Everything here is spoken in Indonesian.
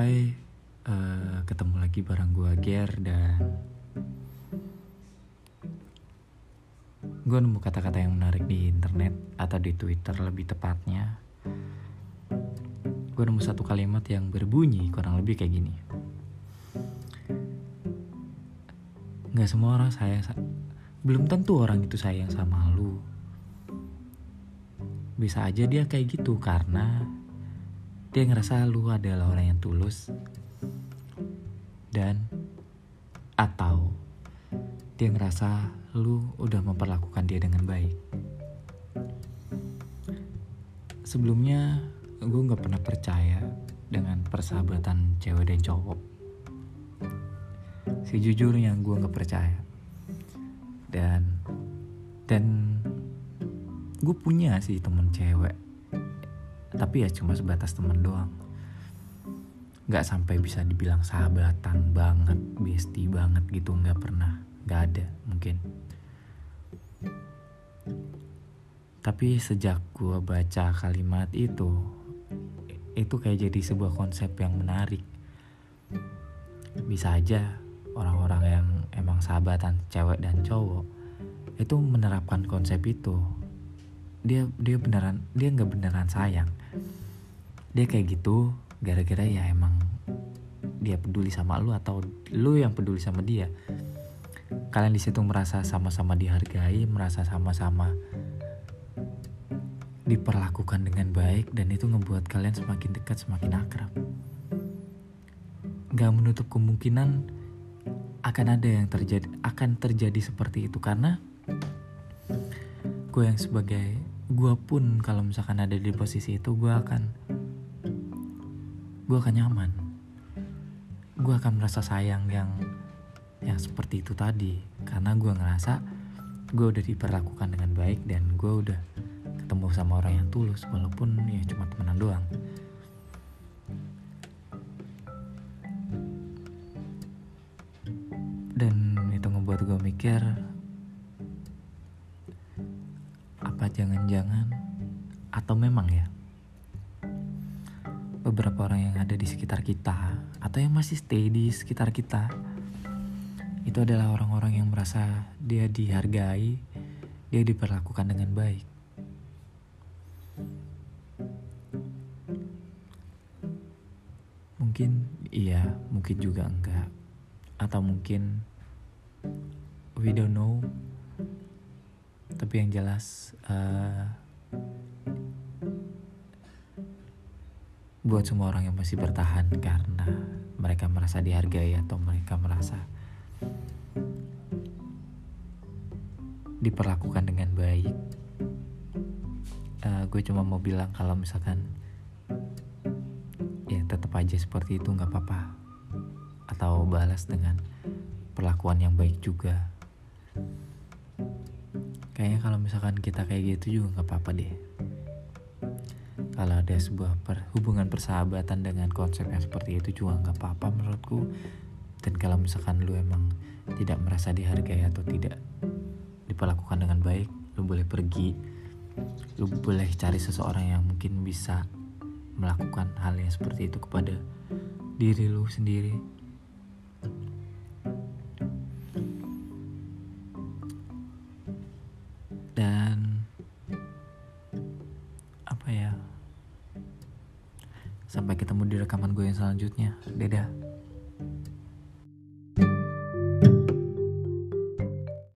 Hai, uh, ketemu lagi bareng gue Ger dan gue nemu kata-kata yang menarik di internet atau di Twitter lebih tepatnya. Gue nemu satu kalimat yang berbunyi kurang lebih kayak gini. Gak semua orang sayang, belum tentu orang itu sayang sama lu. Bisa aja dia kayak gitu karena dia ngerasa lu adalah orang yang tulus dan atau dia ngerasa lu udah memperlakukan dia dengan baik. Sebelumnya gue gak pernah percaya dengan persahabatan cewek dan cowok. Sejujurnya gue gak percaya. Dan dan gue punya sih temen cewek tapi ya cuma sebatas temen doang. Nggak sampai bisa dibilang sahabatan banget bestie banget gitu nggak pernah nggak ada mungkin. Tapi sejak gue baca kalimat itu itu kayak jadi sebuah konsep yang menarik. Bisa aja orang-orang yang emang sahabatan cewek dan cowok itu menerapkan konsep itu. Dia dia beneran dia nggak beneran sayang dia kayak gitu gara-gara ya emang dia peduli sama lu atau lu yang peduli sama dia. Kalian di situ merasa sama-sama dihargai merasa sama-sama diperlakukan dengan baik dan itu ngebuat kalian semakin dekat semakin akrab. Gak menutup kemungkinan akan ada yang terjadi akan terjadi seperti itu karena gue yang sebagai gue pun kalau misalkan ada di posisi itu gue akan gue akan nyaman. Gue akan merasa sayang yang yang seperti itu tadi. Karena gue ngerasa gue udah diperlakukan dengan baik dan gue udah ketemu sama orang yang tulus walaupun ya cuma temenan doang. Dan itu ngebuat gue mikir apa jangan-jangan atau memang ya beberapa orang yang ada di sekitar kita atau yang masih stay di sekitar kita itu adalah orang-orang yang merasa dia dihargai, dia diperlakukan dengan baik. Mungkin iya, mungkin juga enggak. Atau mungkin we don't know. Tapi yang jelas uh, buat semua orang yang masih bertahan karena mereka merasa dihargai atau mereka merasa diperlakukan dengan baik uh, gue cuma mau bilang kalau misalkan ya tetap aja seperti itu nggak apa-apa. Atau balas dengan perlakuan yang baik juga kayaknya kalau misalkan kita kayak gitu juga nggak apa-apa deh. Kalau ada sebuah per, hubungan persahabatan dengan konsep yang seperti itu juga nggak apa-apa menurutku. Dan kalau misalkan lu emang tidak merasa dihargai atau tidak diperlakukan dengan baik lu boleh pergi. Lu boleh cari seseorang yang mungkin bisa melakukan hal yang seperti itu kepada diri lu sendiri Sampai ketemu di rekaman gue yang selanjutnya. Dadah.